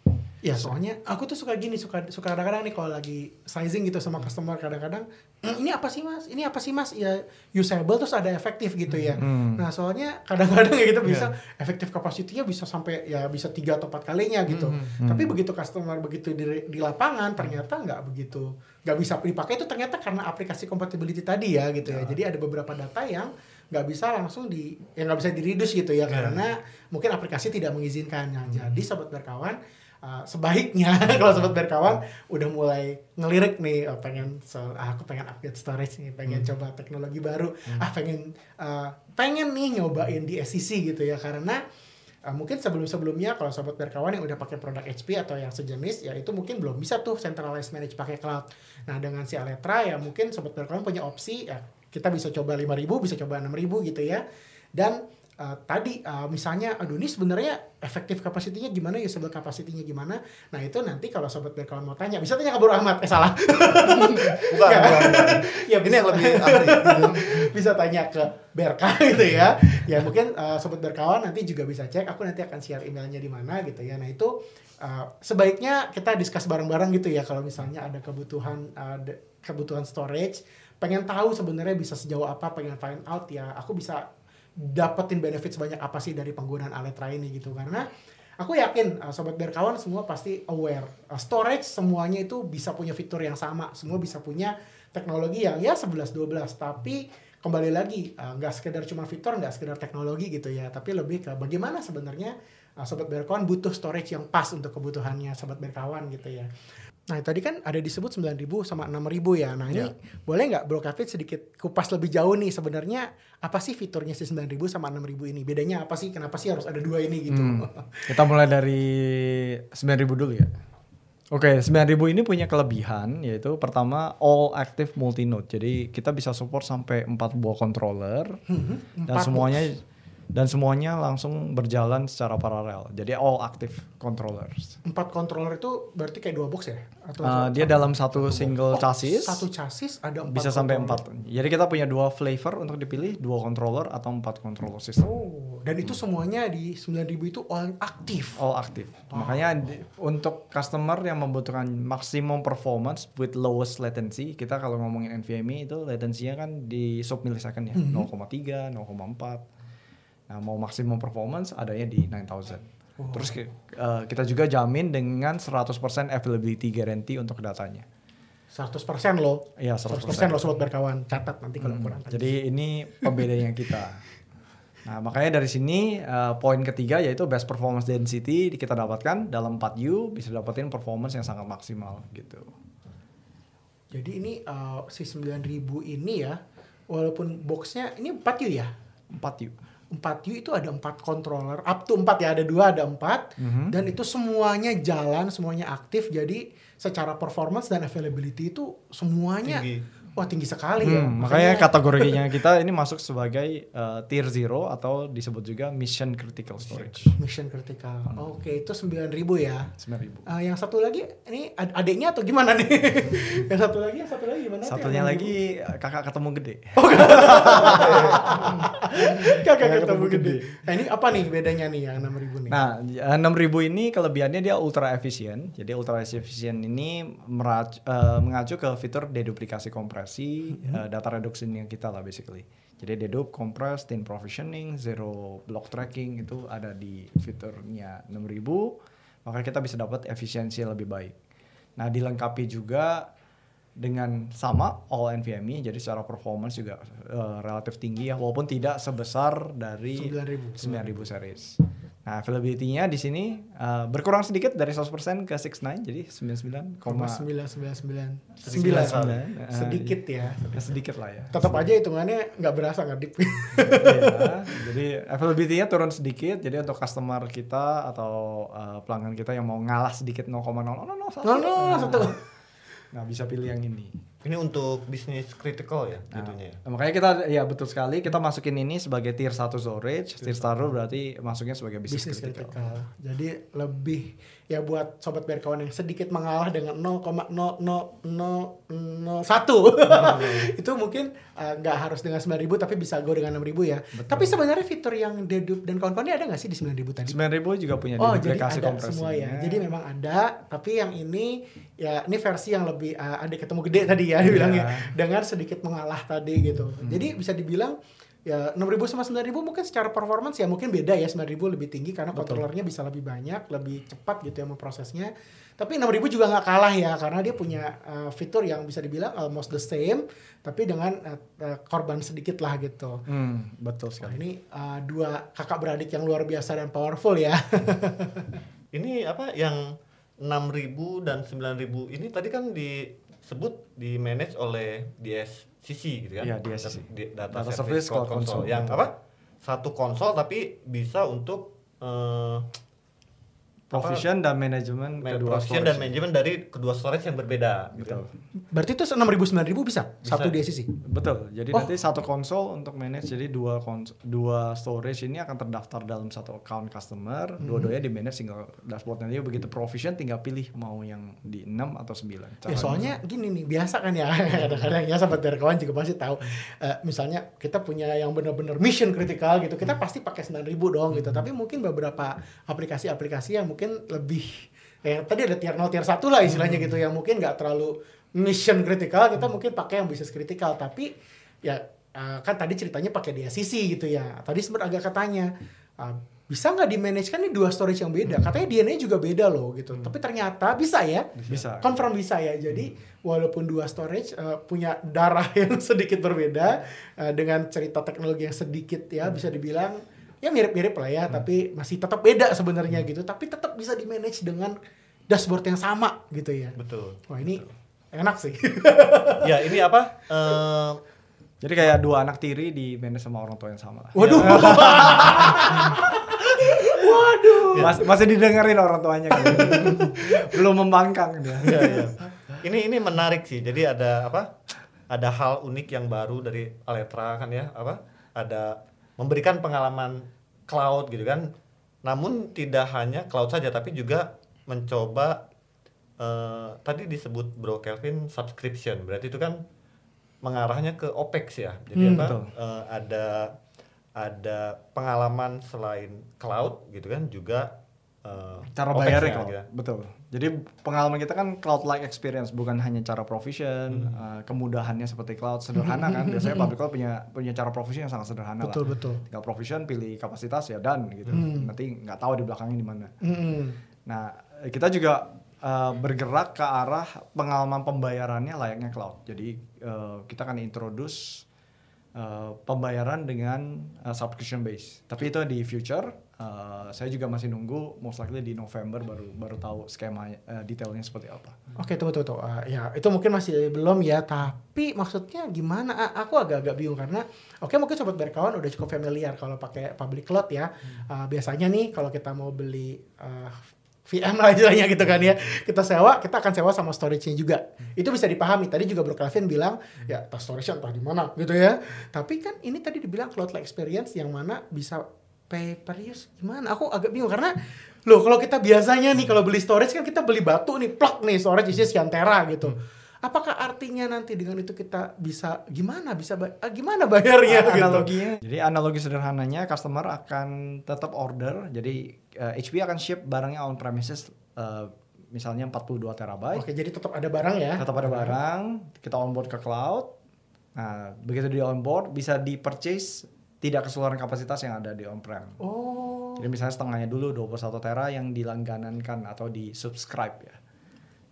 Ya soalnya aku tuh suka gini suka suka kadang-kadang nih kalau lagi sizing gitu sama customer kadang-kadang mm, ini apa sih mas ini apa sih mas ya usable terus ada efektif gitu ya. Hmm. Nah soalnya kadang-kadang ya gitu bisa yeah. efektif kapasitinya bisa sampai ya bisa tiga atau empat kalinya gitu. Hmm. Hmm. Tapi begitu customer begitu di, di lapangan ternyata nggak begitu nggak bisa dipakai itu ternyata karena aplikasi compatibility tadi ya gitu ya. ya. Jadi ada beberapa data yang nggak bisa langsung di yang nggak bisa diridus gitu ya yeah. karena mungkin aplikasi tidak mengizinkannya. Hmm. Jadi sobat berkawan uh, sebaiknya kalau sobat berkawan udah mulai ngelirik nih oh, pengen so, ah, aku pengen upgrade storage nih pengen hmm. coba teknologi baru hmm. ah pengen uh, pengen nih nyobain di SCC gitu ya karena uh, mungkin sebelum-sebelumnya kalau sobat berkawan yang udah pakai produk HP atau yang sejenis ya itu mungkin belum bisa tuh centralized manage pakai cloud. Nah, dengan si Aletra ya mungkin sobat berkawan punya opsi ya kita bisa coba 5000 bisa coba 6000 gitu ya. Dan uh, tadi uh, misalnya aduh ini sebenarnya efektif kapasitinya gimana ya usable kapasitinya gimana? Nah itu nanti kalau sobat berkawan mau tanya bisa tanya ke Bro Ahmad eh salah. Bukan, bukan, bukan. ya bisa, ini yang lebih ahli bisa tanya ke Berka gitu ya. Ya mungkin uh, sobat berkawan nanti juga bisa cek aku nanti akan share emailnya di mana gitu ya. Nah itu uh, sebaiknya kita discuss bareng-bareng gitu ya kalau misalnya ada kebutuhan uh, kebutuhan storage pengen tahu sebenarnya bisa sejauh apa pengen find out ya aku bisa dapetin benefit sebanyak apa sih dari penggunaan Aletra ini gitu. Karena aku yakin uh, sobat berkawan semua pasti aware. Uh, storage semuanya itu bisa punya fitur yang sama. Semua bisa punya teknologi yang ya 11 12 tapi kembali lagi uh, nggak uh, sekedar cuma fitur nggak sekedar teknologi gitu ya. Tapi lebih ke bagaimana sebenarnya uh, sobat berkawan butuh storage yang pas untuk kebutuhannya sobat berkawan gitu ya Nah tadi kan ada disebut 9.000 sama 6.000 ya. Nah ini yeah. boleh nggak Bro Kavit sedikit kupas lebih jauh nih sebenarnya apa sih fiturnya si 9.000 sama 6.000 ini? Bedanya apa sih? Kenapa sih harus ada dua ini gitu? Hmm. Kita mulai dari 9.000 dulu ya. Oke, okay, 9000 ini punya kelebihan yaitu pertama all active multi node. Jadi kita bisa support sampai 4 buah controller hmm, dan semuanya dan semuanya langsung berjalan secara paralel. Jadi all active controllers. Empat controller itu berarti kayak dua box ya? Atau uh, dia dalam satu, single oh, chassis. Satu chassis ada empat. Bisa sampai empat. Jadi kita punya dua flavor untuk dipilih, dua controller atau empat controller system. Oh, dan itu semuanya di 9000 itu all aktif. All aktif. Oh. Makanya di, untuk customer yang membutuhkan maximum performance with lowest latency, kita kalau ngomongin NVMe itu latensinya kan di sub millisecond ya, mm -hmm. 0,3, 0,4 Nah, mau maksimum performance adanya di 9000. Oh. Terus uh, kita juga jamin dengan 100% availability guarantee untuk datanya. 100% loh. Iya, 100%, 100% loh sobat berkawan. Catat nanti kalau hmm. kurang. Jadi ini pembedanya kita. Nah, makanya dari sini uh, poin ketiga yaitu best performance density kita dapatkan dalam 4U bisa dapetin performance yang sangat maksimal gitu. Jadi ini uh, si 9000 ini ya, walaupun boxnya ini 4U ya? 4U. 4U itu ada empat controller, up to 4 ya, ada dua, ada empat, mm -hmm. dan itu semuanya jalan, semuanya aktif, jadi secara performance dan availability itu semuanya Tinggi Wah tinggi sekali ya. hmm, ya. Makanya, kategorinya kita ini masuk sebagai uh, tier zero atau disebut juga mission critical storage. Mission critical. Hmm. Oke, okay, itu sembilan ribu ya. Sembilan ribu. Uh, yang satu lagi ini ad adiknya atau gimana nih? yang satu lagi, yang satu lagi gimana? Satunya lagi kakak ketemu gede. Oh, kakak ketemu gede. Nah ini apa nih bedanya nih yang enam ribu nih? Nah enam ribu ini kelebihannya dia ultra efisien. Jadi ultra efisien ini merac uh, mengacu ke fitur deduplikasi kompres kompresi mm-hmm. uh, data reduction yang kita lah basically. Jadi dedup, compress, thin provisioning, zero block tracking itu ada di fiturnya 6000, maka kita bisa dapat efisiensi lebih baik. Nah, dilengkapi juga dengan sama all NVMe jadi secara performance juga uh, relatif tinggi ya walaupun tidak sebesar dari 9000 9000 series. Nah, availability-nya di sini uh, berkurang sedikit dari 100% ke 69 jadi 99,999. Sedikit, sedikit ya. Sedikit lah ya. Tetap aja hitungannya nggak berasa nggak dip. Iya, jadi availability-nya turun sedikit. Jadi untuk customer kita atau uh, pelanggan kita yang mau ngalah sedikit 0,001. 001. Nah, bisa pilih yang ini. Ini untuk bisnis critical ya nah, ya. Makanya kita ya betul sekali kita masukin ini sebagai tier 1 storage, tier 1 berarti masuknya sebagai bisnis critical. critical. Jadi lebih ya buat sobat berkawan yang sedikit mengalah dengan 0,00001 itu mungkin eh, nggak uh, harus dengan 9000 tapi bisa go dengan 6000 ya. Betul. Tapi sebenarnya fitur yang dedup dan kawan-kawannya ada nggak sih di 9000 tadi? 9000 juga punya oh, jadi ada semua ya. Jadi memang ada, tapi yang ini ya ini versi yang lebih uh, ada ketemu gede tadi ya ya dibilangnya yeah. dengan sedikit mengalah tadi gitu. Hmm. Jadi bisa dibilang ya 6000 sama 9000 mungkin secara performance ya mungkin beda ya 9000 lebih tinggi karena kontrolernya bisa lebih banyak, lebih cepat gitu ya memprosesnya. Tapi 6000 juga nggak kalah ya karena dia punya uh, fitur yang bisa dibilang almost the same tapi dengan uh, uh, korban sedikit lah gitu. Hmm, betul sekali. Nah, ini uh, dua kakak beradik yang luar biasa dan powerful ya. ini apa yang 6000 dan 9000 ini tadi kan di sebut di manage oleh DSCC gitu kan? Iya, DSCC. Data, Data Service Cloud Console. Yang apa? Satu konsol tapi bisa untuk uh, provision dan manajemen kedua provision storage. dan manajemen dari kedua storage yang berbeda gitu. betul gitu. berarti itu enam ribu sembilan ribu bisa, bisa satu di sisi betul jadi oh. nanti satu konsol untuk manage jadi dua konsol, dua storage ini akan terdaftar dalam satu account customer hmm. dua-duanya di manage single dashboard nanti begitu provision tinggal pilih mau yang di enam atau sembilan ya soalnya bisa. gini nih biasa kan ya kadang-kadang ya sahabat dari kawan juga pasti tahu uh, misalnya kita punya yang benar-benar mission kritikal gitu kita hmm. pasti pakai sembilan ribu dong gitu hmm. tapi mungkin beberapa aplikasi-aplikasi yang mungkin lebih ya tadi ada tier 0 tier 1 lah istilahnya gitu yang mungkin nggak terlalu mission kritikal kita mungkin pakai yang bisnis kritikal tapi ya uh, kan tadi ceritanya pakai dia sisi gitu ya. Tadi sempat agak katanya uh, bisa nggak di manage kan ini dua storage yang beda. Katanya DNA juga beda loh gitu. Hmm. tapi ternyata bisa ya. Bisa. Confirm bisa ya. Jadi walaupun dua storage uh, punya darah yang sedikit berbeda uh, dengan cerita teknologi yang sedikit ya hmm. bisa dibilang ya mirip-mirip lah ya, hmm. tapi masih tetap beda sebenarnya hmm. gitu, tapi tetap bisa di manage dengan dashboard yang sama gitu ya. Betul. Wah ini betul. enak sih. ya ini apa? Uh, jadi kayak dua anak tiri di manage sama orang tua yang sama. Waduh. Ya. Waduh. Mas, masih didengerin orang tuanya kan. Belum membangkang dia. Ya, ya. Ini ini menarik sih. Jadi ada apa? Ada hal unik yang baru dari Aletra kan ya, apa? Ada memberikan pengalaman cloud gitu kan. Namun tidak hanya cloud saja tapi juga mencoba uh, tadi disebut Bro Kelvin subscription. Berarti itu kan mengarahnya ke OPEX ya. Jadi hmm, apa? Uh, ada ada pengalaman selain cloud gitu kan juga uh, cara bayarnya gitu. betul jadi pengalaman kita kan cloud like experience bukan hanya cara provision hmm. uh, kemudahannya seperti cloud sederhana kan biasanya public cloud punya punya cara provision yang sangat sederhana betul lah. betul tinggal provision pilih kapasitas ya dan gitu hmm. nanti nggak tahu di belakangnya di mana hmm. nah kita juga uh, bergerak ke arah pengalaman pembayarannya layaknya cloud jadi uh, kita akan introduce uh, pembayaran dengan uh, subscription base tapi itu di future Uh, saya juga masih nunggu most likely di November baru baru tahu skema uh, detailnya seperti apa. Oke, okay, tunggu tunggu. Uh, ya, itu mungkin masih belum ya, tapi maksudnya gimana? Uh, aku agak-agak bingung karena oke okay, mungkin sobat berkawan udah cukup familiar kalau pakai public cloud ya. Uh, biasanya nih kalau kita mau beli uh, VM lah istilahnya gitu kan ya. Kita sewa, kita akan sewa sama storage-nya juga. Hmm. Itu bisa dipahami. Tadi juga Bro Calvin bilang, ya tas storage entah di mana gitu ya. Tapi kan ini tadi dibilang cloud like experience yang mana bisa pay per use gimana? Aku agak bingung karena loh kalau kita biasanya nih kalau beli storage kan kita beli batu nih plug nih storage isinya sekian tera gitu. Hmm. Apakah artinya nanti dengan itu kita bisa gimana bisa ba ah, gimana bayarnya gitu? analoginya? Gitu. Jadi analogi sederhananya customer akan tetap order. Jadi uh, eh, HP akan ship barangnya on premises uh, misalnya 42 terabyte. Oke, jadi tetap ada barang ya? Tetap ada barang, kita onboard ke cloud. Nah, begitu di onboard bisa di purchase tidak keseluruhan kapasitas yang ada di on-prem. Oh. Jadi misalnya setengahnya dulu 21 tera yang dilangganankan atau di subscribe ya.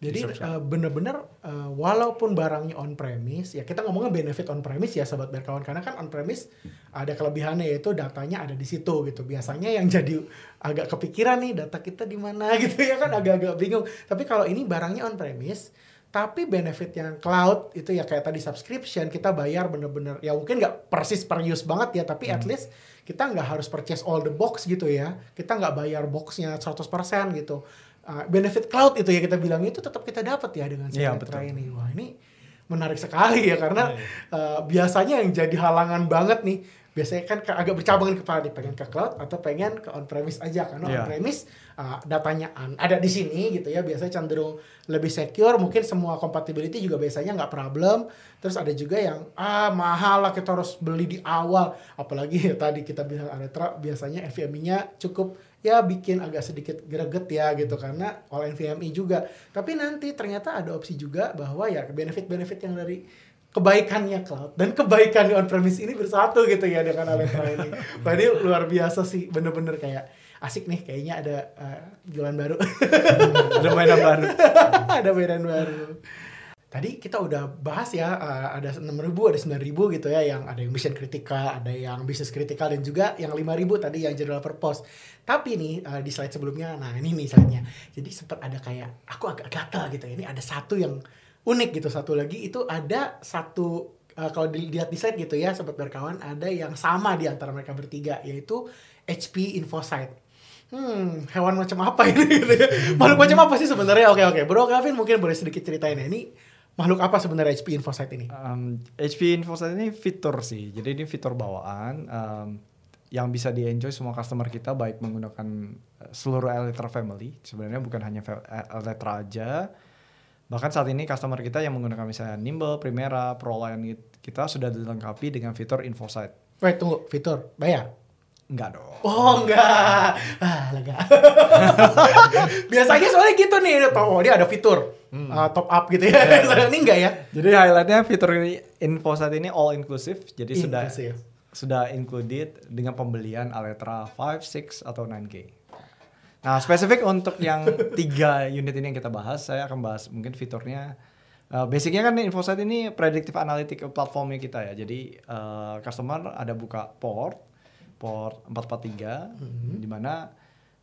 Jadi uh, bener-bener uh, walaupun barangnya on premise, ya kita ngomongnya benefit on premise ya sobat berkawan karena kan on premise ada kelebihannya yaitu datanya ada di situ gitu. Biasanya yang jadi agak kepikiran nih data kita di mana gitu ya kan agak-agak bingung. Tapi kalau ini barangnya on premise, tapi benefit yang cloud itu ya kayak tadi subscription kita bayar bener-bener ya mungkin nggak persis per use banget ya tapi hmm. at least kita nggak harus purchase all the box gitu ya kita nggak bayar boxnya 100% gitu uh, benefit cloud itu ya kita bilang itu tetap kita dapat ya dengan ya, betul. ini. Wah ini menarik sekali ya karena ya, ya. Uh, biasanya yang jadi halangan banget nih biasanya kan agak bercabang kepala nih pengen ke cloud atau pengen ke on premise aja karena yeah. on premise uh, datanya an ada di sini gitu ya biasanya cenderung lebih secure mungkin semua compatibility juga biasanya nggak problem terus ada juga yang ah mahal lah kita harus beli di awal apalagi ya, tadi kita bilang Aletra biasanya NVMe-nya cukup ya bikin agak sedikit greget ya gitu karena all NVMe juga. Tapi nanti ternyata ada opsi juga bahwa ya benefit-benefit yang dari kebaikannya cloud dan kebaikan on premise ini bersatu gitu ya dengan Alletra ini. Wah ini luar biasa sih, bener-bener kayak asik nih kayaknya ada uh, jualan baru. ada mainan baru. ada mainan baru tadi kita udah bahas ya uh, ada 6000 ada 9000 gitu ya yang ada yang mission critical ada yang business critical dan juga yang 5000 tadi yang general purpose. Tapi nih uh, di slide sebelumnya nah ini nih slide-nya. Jadi sempat ada kayak aku agak gatal gitu ya ini ada satu yang unik gitu satu lagi itu ada satu uh, kalau dilihat di slide gitu ya sobat berkawan ada yang sama di antara mereka bertiga yaitu HP Infosight hmm hewan macam apa ini? Gitu makhluk macam apa sih sebenarnya? Oke oke. Bro Gavin mungkin boleh sedikit ceritain ya. Ini makhluk apa sebenarnya HP Infosight ini? Um, HP Infosight ini fitur sih. Jadi ini fitur bawaan um, yang bisa di-enjoy semua customer kita baik menggunakan eh, seluruh Elytra family. Sebenarnya bukan hanya Elytra aja. Bahkan saat ini customer kita yang menggunakan misalnya Nimble, Primera, ProLine kita sudah dilengkapi dengan fitur Infosight. Wait, tunggu, fitur bayar? Enggak dong. Oh, enggak. Ah, lega. Biasanya soalnya gitu nih, oh dia ada fitur hmm. uh, top up gitu ya. Yeah. ini enggak ya? Jadi highlightnya fitur ini info saat ini all inclusive. Jadi inclusive. sudah sudah included dengan pembelian Aletra 5, 6 atau 9K. Nah, spesifik untuk yang tiga unit ini yang kita bahas, saya akan bahas mungkin fiturnya. Uh, basicnya kan InfoSight ini predictive analytic platformnya kita ya. Jadi uh, customer ada buka port, port 443 mm-hmm. di mana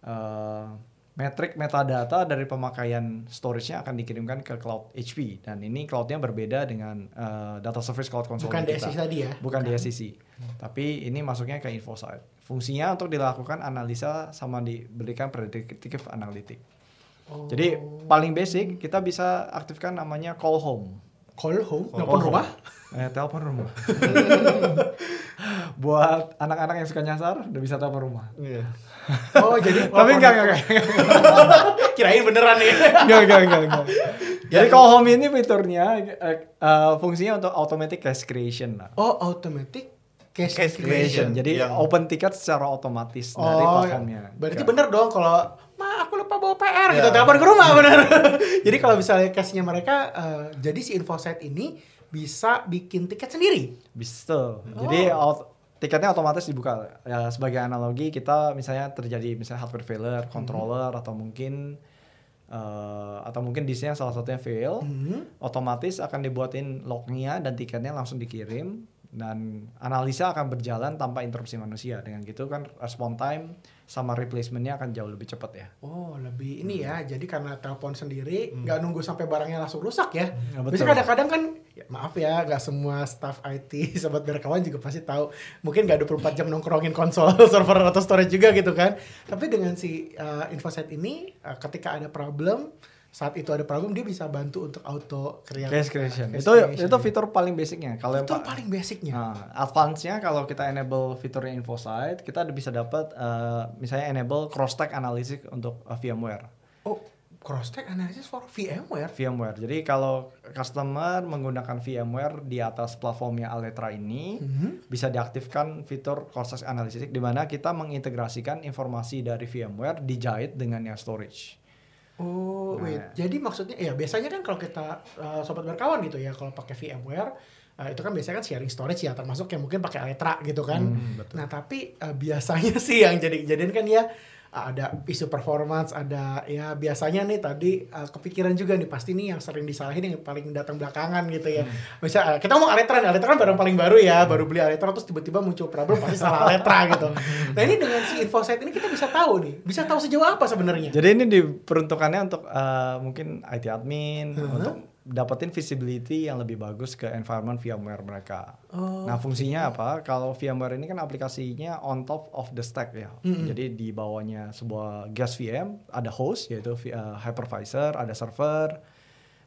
uh, metrik metadata dari pemakaian storage-nya akan dikirimkan ke cloud HP dan ini cloud-nya berbeda dengan uh, data service cloud console bukan kita. DSCC tadi ya bukan, bukan. DSCC hmm. tapi ini masuknya ke InfoSight fungsinya untuk dilakukan analisa sama diberikan predictive analytic oh. jadi paling basic kita bisa aktifkan namanya call home call home call rumah Eh, telepon rumah. Buat anak-anak yang suka nyasar, udah bisa telepon rumah. Iya. Oh, jadi tapi enggak enggak enggak. Kirain beneran nih. enggak enggak enggak enggak. Jadi call home ini fiturnya uh, fungsinya untuk automatic cache creation lah. Oh, automatic cache, cache creation. Jadi yang... open ticket secara otomatis oh, dari platformnya. Berarti bener dong kalau ma aku lupa bawa PR yeah. gitu telepon ke rumah bener. jadi kalau misalnya cache-nya mereka uh, jadi si infoset ini bisa bikin tiket sendiri. Bisa. Oh. Jadi tiketnya otomatis dibuka. Ya sebagai analogi kita misalnya terjadi misalnya hardware failure, mhm. controller hmm. atau mungkin uh, atau mungkin disnya salah satunya fail, hmm. otomatis akan dibuatin lognya dan tiketnya langsung dikirim dan analisa akan berjalan tanpa interupsi manusia. Dengan gitu kan respon time sama replacementnya akan jauh lebih cepat ya. Oh, lebih ini ya. Jadi karena telepon sendiri hmm. nggak hmm. nunggu sampai barangnya langsung rusak ya. Hmm, Biasanya kadang-kadang kan ya, maaf ya, nggak semua staff IT sobat berkawan juga pasti tahu. Mungkin nggak 24 jam nongkrongin konsol, server atau storage juga gitu kan. Tapi dengan si uh, InfoSet ini uh, ketika ada problem saat itu ada problem dia bisa bantu untuk auto create case creation. itu creation. itu fitur paling basicnya. Kalau fitur yang paling basicnya. Nah, advance-nya kalau kita enable fiturnya InfoSight, kita bisa dapat uh, misalnya enable cross stack analysis untuk uh, VMware. Oh, cross stack analysis for VMware. VMware. Jadi kalau customer menggunakan VMware di atas platformnya Aletra ini mm -hmm. bisa diaktifkan fitur cross stack analysis di mana kita mengintegrasikan informasi dari VMware dijahit dengan yang storage. Oh, nah. wait. Jadi maksudnya ya biasanya kan kalau kita uh, sobat berkawan gitu ya kalau pakai VMware uh, itu kan biasanya kan sharing storage ya termasuk yang mungkin pakai Alletra gitu kan. Hmm, betul. Nah, tapi uh, biasanya sih yang jadi kejadian kan ya ada isu performance, ada ya biasanya nih tadi uh, kepikiran juga nih pasti nih yang sering disalahin yang paling datang belakangan gitu ya. Hmm. Misal uh, kita ngomong Aletra, Aletra kan barang paling baru ya, hmm. baru beli Aletra terus tiba-tiba muncul problem pasti salah Aletra gitu. Nah ini dengan si InfoSight ini kita bisa tahu nih, bisa tahu sejauh apa sebenarnya. Jadi ini diperuntukannya untuk uh, mungkin IT admin, -huh. untuk dapetin visibility yang lebih bagus ke environment VMware mereka. Oh. Nah fungsinya apa? Kalau VMware ini kan aplikasinya on top of the stack ya. Mm-hmm. Jadi di bawahnya sebuah guest VM ada host yaitu uh, hypervisor, ada server,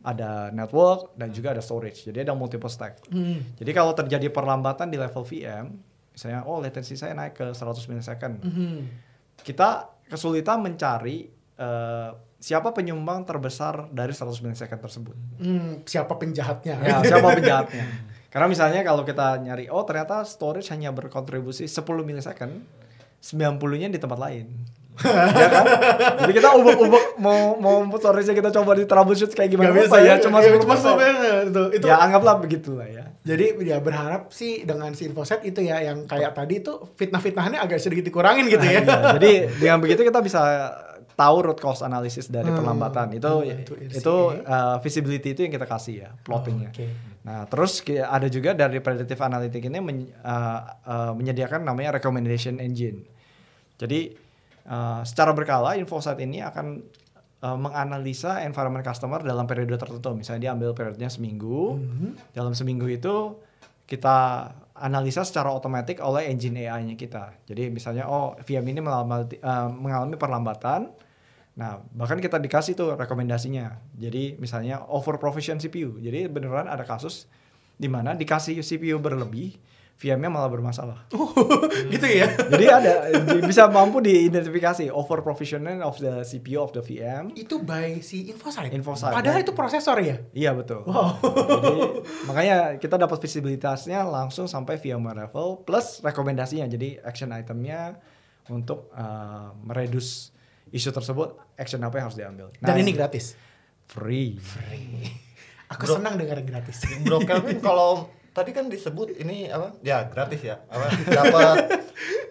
ada network dan juga ada storage. Jadi ada multiple stack. Mm. Jadi kalau terjadi perlambatan di level VM, misalnya oh latency saya naik ke 100 milisecond, mm-hmm. kita kesulitan mencari uh, siapa penyumbang terbesar dari 100 milisecond tersebut? Hmm, siapa penjahatnya? Ya, siapa penjahatnya? Karena misalnya kalau kita nyari, oh ternyata storage hanya berkontribusi 10 milisecond, 90-nya di tempat lain. ya kan? Jadi kita ubuk-ubuk mau mau storage kita coba di troubleshoot kayak gimana Gak bisa, ya, cuma ya, cuma itu, itu. Ya anggaplah begitulah ya. Jadi ya berharap sih dengan si infoset itu ya yang kayak tadi itu fitnah-fitnahnya agak sedikit dikurangin gitu ya. Nah, iya. Jadi dengan begitu kita bisa tahu root cause analysis dari hmm. perlambatan itu hmm, itu, itu uh, visibility itu yang kita kasih ya plottingnya. Oh, okay. Nah terus ada juga dari predictive analytic ini men, uh, uh, menyediakan namanya recommendation engine. Jadi uh, secara berkala InfoSight ini akan uh, menganalisa environment customer dalam periode tertentu. Misalnya dia ambil periodenya seminggu. -hmm. Dalam seminggu itu kita analisa secara otomatis oleh engine AI-nya kita. Jadi misalnya oh VM ini mengalami, uh, mengalami perlambatan Nah, bahkan kita dikasih tuh rekomendasinya. Jadi misalnya over provision CPU. Jadi beneran ada kasus di mana dikasih CPU berlebih, VM-nya malah bermasalah. Oh, gitu ya. Jadi ada bisa mampu diidentifikasi over provisioning of the CPU of the VM. Itu by si InfoSight. InfoSight. Padahal itu prosesor ya? Iya betul. Wow. Jadi makanya kita dapat visibilitasnya langsung sampai VMware level plus rekomendasinya. Jadi action itemnya untuk uh, mereduce isu tersebut action apa yang harus diambil. Nah, Dan ini gratis. Free. Free. Aku Bro, senang dengar gratis. Bro Kelvin kalau tadi kan disebut ini apa? Ya gratis ya. Apa dapat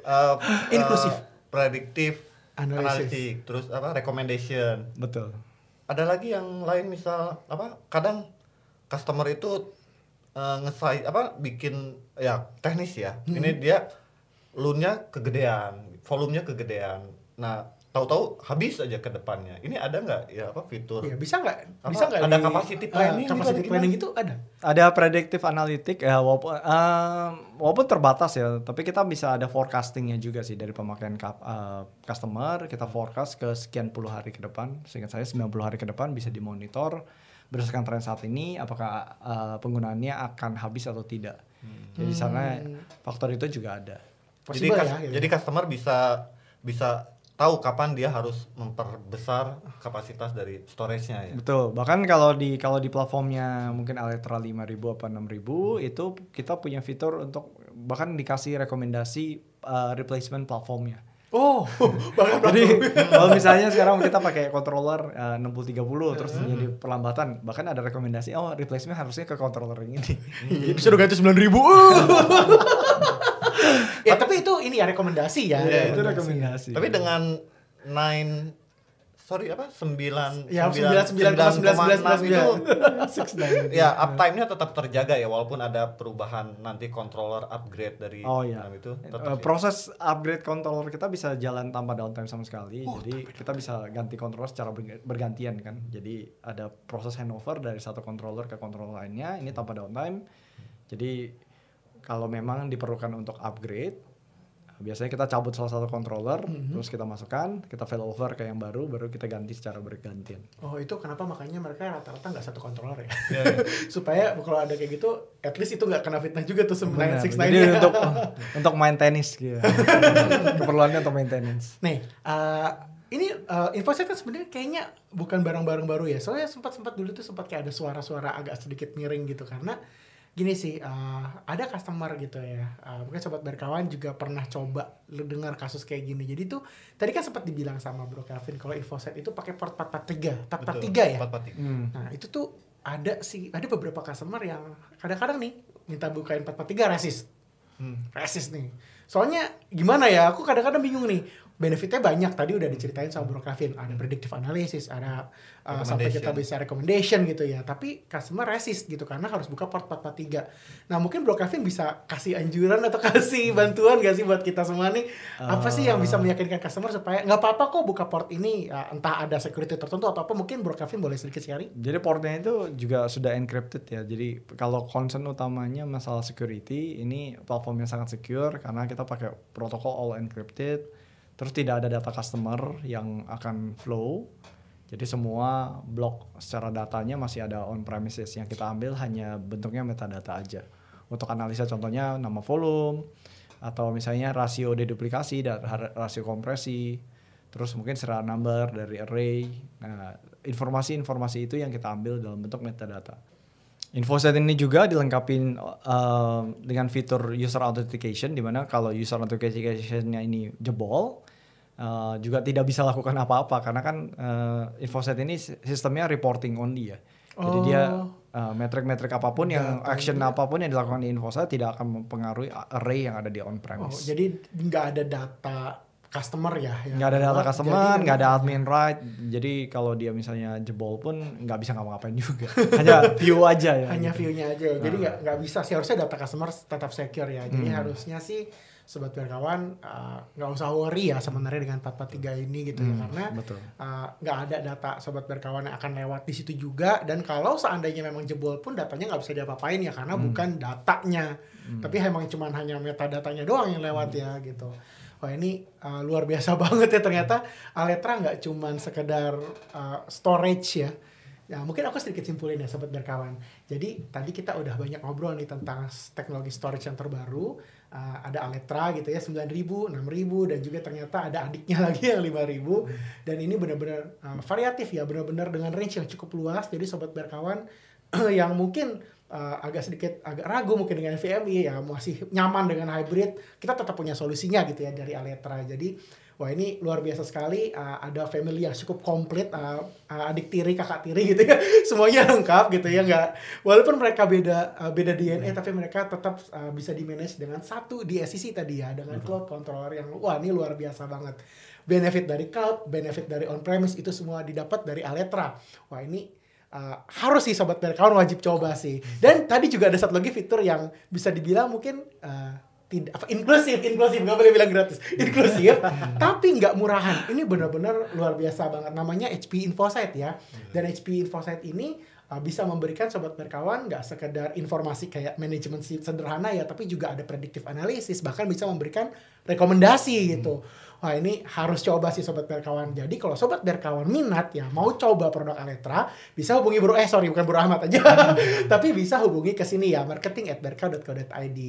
uh, inklusif, uh, prediktif, analitik, terus apa? recommendation. Betul. Ada lagi yang lain misal apa? Kadang customer itu uh, ngesai apa bikin ya teknis ya. Hmm. Ini dia lunnya kegedean, volumenya kegedean. Nah, tahu-tahu habis aja ke depannya. Ini ada nggak ya apa fitur? Iya, bisa nggak? Bisa nggak? Ada capacity planning? Uh, capacity gitu, planning itu ada. Ada predictive analytic ya walaupun uh, walaupun terbatas ya, tapi kita bisa ada forecastingnya juga sih dari pemakaian uh, customer. Kita forecast ke sekian puluh hari ke depan. Seingat saya 90 hari ke depan bisa dimonitor berdasarkan tren saat ini apakah uh, penggunaannya akan habis atau tidak. Hmm. Jadi sana hmm. faktor itu juga ada. Possible jadi, ya, ya, jadi customer bisa bisa tahu kapan dia harus memperbesar kapasitas dari storage-nya ya. Betul. Bahkan kalau di kalau di platformnya mungkin Aletra 5000 apa 6000 itu kita punya fitur untuk bahkan dikasih rekomendasi uh, replacement platformnya. Oh, bahkan jadi kalau misalnya sekarang kita pakai controller uh, 6030 terus jadi perlambatan, bahkan ada rekomendasi oh replacement harusnya ke controller ini. Hmm. Bisa ganti 9000. ya tapi itu ini ya rekomendasi ya. Iya, itu rekomendasi. Tapi dengan nine sorry apa? Sembilan ya sembilan sembilan sembilan sembilan sembilan itu ya uptime-nya tetap terjaga ya walaupun ada perubahan nanti controller upgrade dari oh iya. itu uh, proses upgrade controller kita bisa jalan tanpa downtime sama sekali. Oh, jadi kita bisa ganti controller secara bergantian kan. Jadi ada proses handover dari satu controller ke controller lainnya ini tanpa downtime. Jadi kalau memang diperlukan untuk upgrade biasanya kita cabut salah satu controller mm-hmm. terus kita masukkan kita fail over ke yang baru baru kita ganti secara bergantian. Oh itu kenapa makanya mereka rata-rata nggak satu controller ya? Yeah, yeah. supaya kalau ada kayak gitu at least itu nggak kena fitnah juga tuh sembilan six nine jadi untuk untuk main tenis gitu. Keperluannya untuk main tenis. Nih uh, ini uh, InfoSec kan sebenarnya kayaknya bukan barang-barang baru ya. Soalnya sempat sempat dulu tuh sempat kayak ada suara-suara agak sedikit miring gitu. Karena gini sih uh, ada customer gitu ya uh, mungkin sobat berkawan juga pernah coba lu dengar kasus kayak gini jadi tuh tadi kan sempat dibilang sama Bro Kelvin kalau infoset itu pakai port 443 443 ya 443. Hmm. nah itu tuh ada sih ada beberapa customer yang kadang-kadang nih minta bukain 443 resist hmm. resist nih Soalnya gimana ya, aku kadang-kadang bingung nih benefitnya banyak. Tadi udah diceritain sama Bro Kevin. Ada predictive analysis ada uh, sampai kita bisa recommendation gitu ya. Tapi customer resist gitu karena harus buka port 443 nah mungkin Bro Kevin bisa kasih anjuran atau kasih bantuan gak sih buat kita semua nih? Uh, apa sih yang bisa eh. meyakinkan customer supaya nggak apa-apa kok buka port ini uh, entah ada security tertentu atau apa mungkin Bro Kevin boleh sedikit share jadi portnya itu juga sudah encrypted ya. Jadi kalau concern utamanya masalah security ini platformnya sangat secure karena kita pakai protokol all encrypted terus tidak ada data customer yang akan flow. Jadi semua blok secara datanya masih ada on premises yang kita ambil hanya bentuknya metadata aja. Untuk analisa contohnya nama volume atau misalnya rasio deduplikasi dan rasio kompresi terus mungkin serial number dari array. Nah informasi-informasi itu yang kita ambil dalam bentuk metadata. Infoset ini juga dilengkapi uh, dengan fitur user authentication di mana kalau user authentication-nya ini jebol uh, juga tidak bisa lakukan apa-apa karena kan uh, Infoset ini sistemnya reporting only ya. Oh. Jadi dia uh, metrik-metrik apa pun yang action ya. apa pun yang dilakukan di Infoset tidak akan mempengaruhi array yang ada di on premise. Oh, jadi nggak ada data customer ya nggak ada data customer nggak ada admin right. Jadi kalau dia misalnya jebol pun nggak bisa ngapa-ngapain juga. Hanya view aja ya. Hanya viewnya aja. Jadi nggak nah. nggak bisa sih. Harusnya data customer tetap secure ya. Jadi hmm. harusnya sih sobat berkawan nggak uh, usah worry ya sebenarnya dengan 443 ini gitu ya. hmm, ya karena nggak uh, ada data sobat berkawan yang akan lewat di situ juga. Dan kalau seandainya memang jebol pun datanya nggak bisa diapa-apain ya. Karena hmm. bukan datanya. Hmm. tapi emang cuma hanya metadatanya doang yang lewat hmm. ya gitu wah ini uh, luar biasa banget ya ternyata Aletra nggak cuman sekedar uh, storage ya Ya, mungkin aku sedikit simpulin ya sobat berkawan. Jadi tadi kita udah banyak ngobrol nih tentang teknologi storage yang terbaru. Uh, ada Aletra gitu ya 9000, 6000 dan juga ternyata ada adiknya lagi yang 5000 dan ini benar-benar uh, variatif ya, benar-benar dengan range yang cukup luas. Jadi sobat berkawan yang mungkin uh, agak sedikit agak ragu mungkin dengan VMI ya masih nyaman dengan hybrid, kita tetap punya solusinya gitu ya dari Aletra. Jadi wah ini luar biasa sekali uh, ada family yang cukup komplit uh, uh, adik tiri kakak tiri gitu ya semuanya lengkap gitu ya nggak walaupun mereka beda uh, beda DNA hmm. tapi mereka tetap uh, bisa di manage dengan satu DSCC tadi ya dengan hmm. cloud controller yang wah ini luar biasa banget benefit dari cloud benefit dari on premise itu semua didapat dari Aletra wah ini uh, harus sih sobat kawan wajib coba sih. Dan tadi juga ada satu lagi fitur yang bisa dibilang mungkin uh, tidak apa inklusif inklusif nggak boleh bilang gratis. Inklusif tapi nggak murahan. Ini benar-benar luar biasa banget. Namanya HP Infosight ya. Dan HP Infosight ini uh, bisa memberikan sobat berkawan nggak sekedar informasi kayak manajemen sederhana ya tapi juga ada predictive analysis bahkan bisa memberikan rekomendasi gitu. Wah ini harus coba sih sobat berkawan. Jadi kalau sobat berkawan minat ya mau coba produk Aletra bisa hubungi Bro eh sorry bukan Bro Ahmad aja, tapi bisa hubungi ke sini ya marketing at berka.co.id.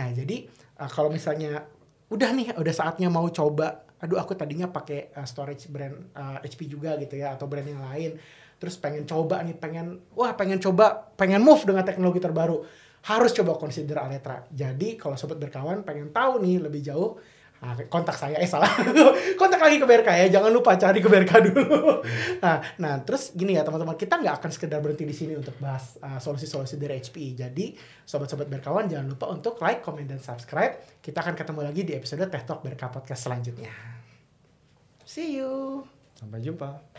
Nah jadi uh, kalau misalnya udah nih udah saatnya mau coba, aduh aku tadinya pakai uh, storage brand uh, HP juga gitu ya atau brand yang lain, terus pengen coba nih pengen wah pengen coba pengen move dengan teknologi terbaru. Harus coba consider Aletra. Jadi kalau sobat berkawan pengen tahu nih lebih jauh Nah, kontak saya eh salah. Kontak lagi ke BRK ya jangan lupa cari ke BRK dulu. Nah nah terus gini ya teman-teman kita nggak akan sekedar berhenti di sini untuk bahas uh, solusi-solusi dari HPI jadi sobat-sobat berkawan jangan lupa untuk like comment dan subscribe. Kita akan ketemu lagi di episode Teh Talk BRK Podcast selanjutnya. See you. Sampai jumpa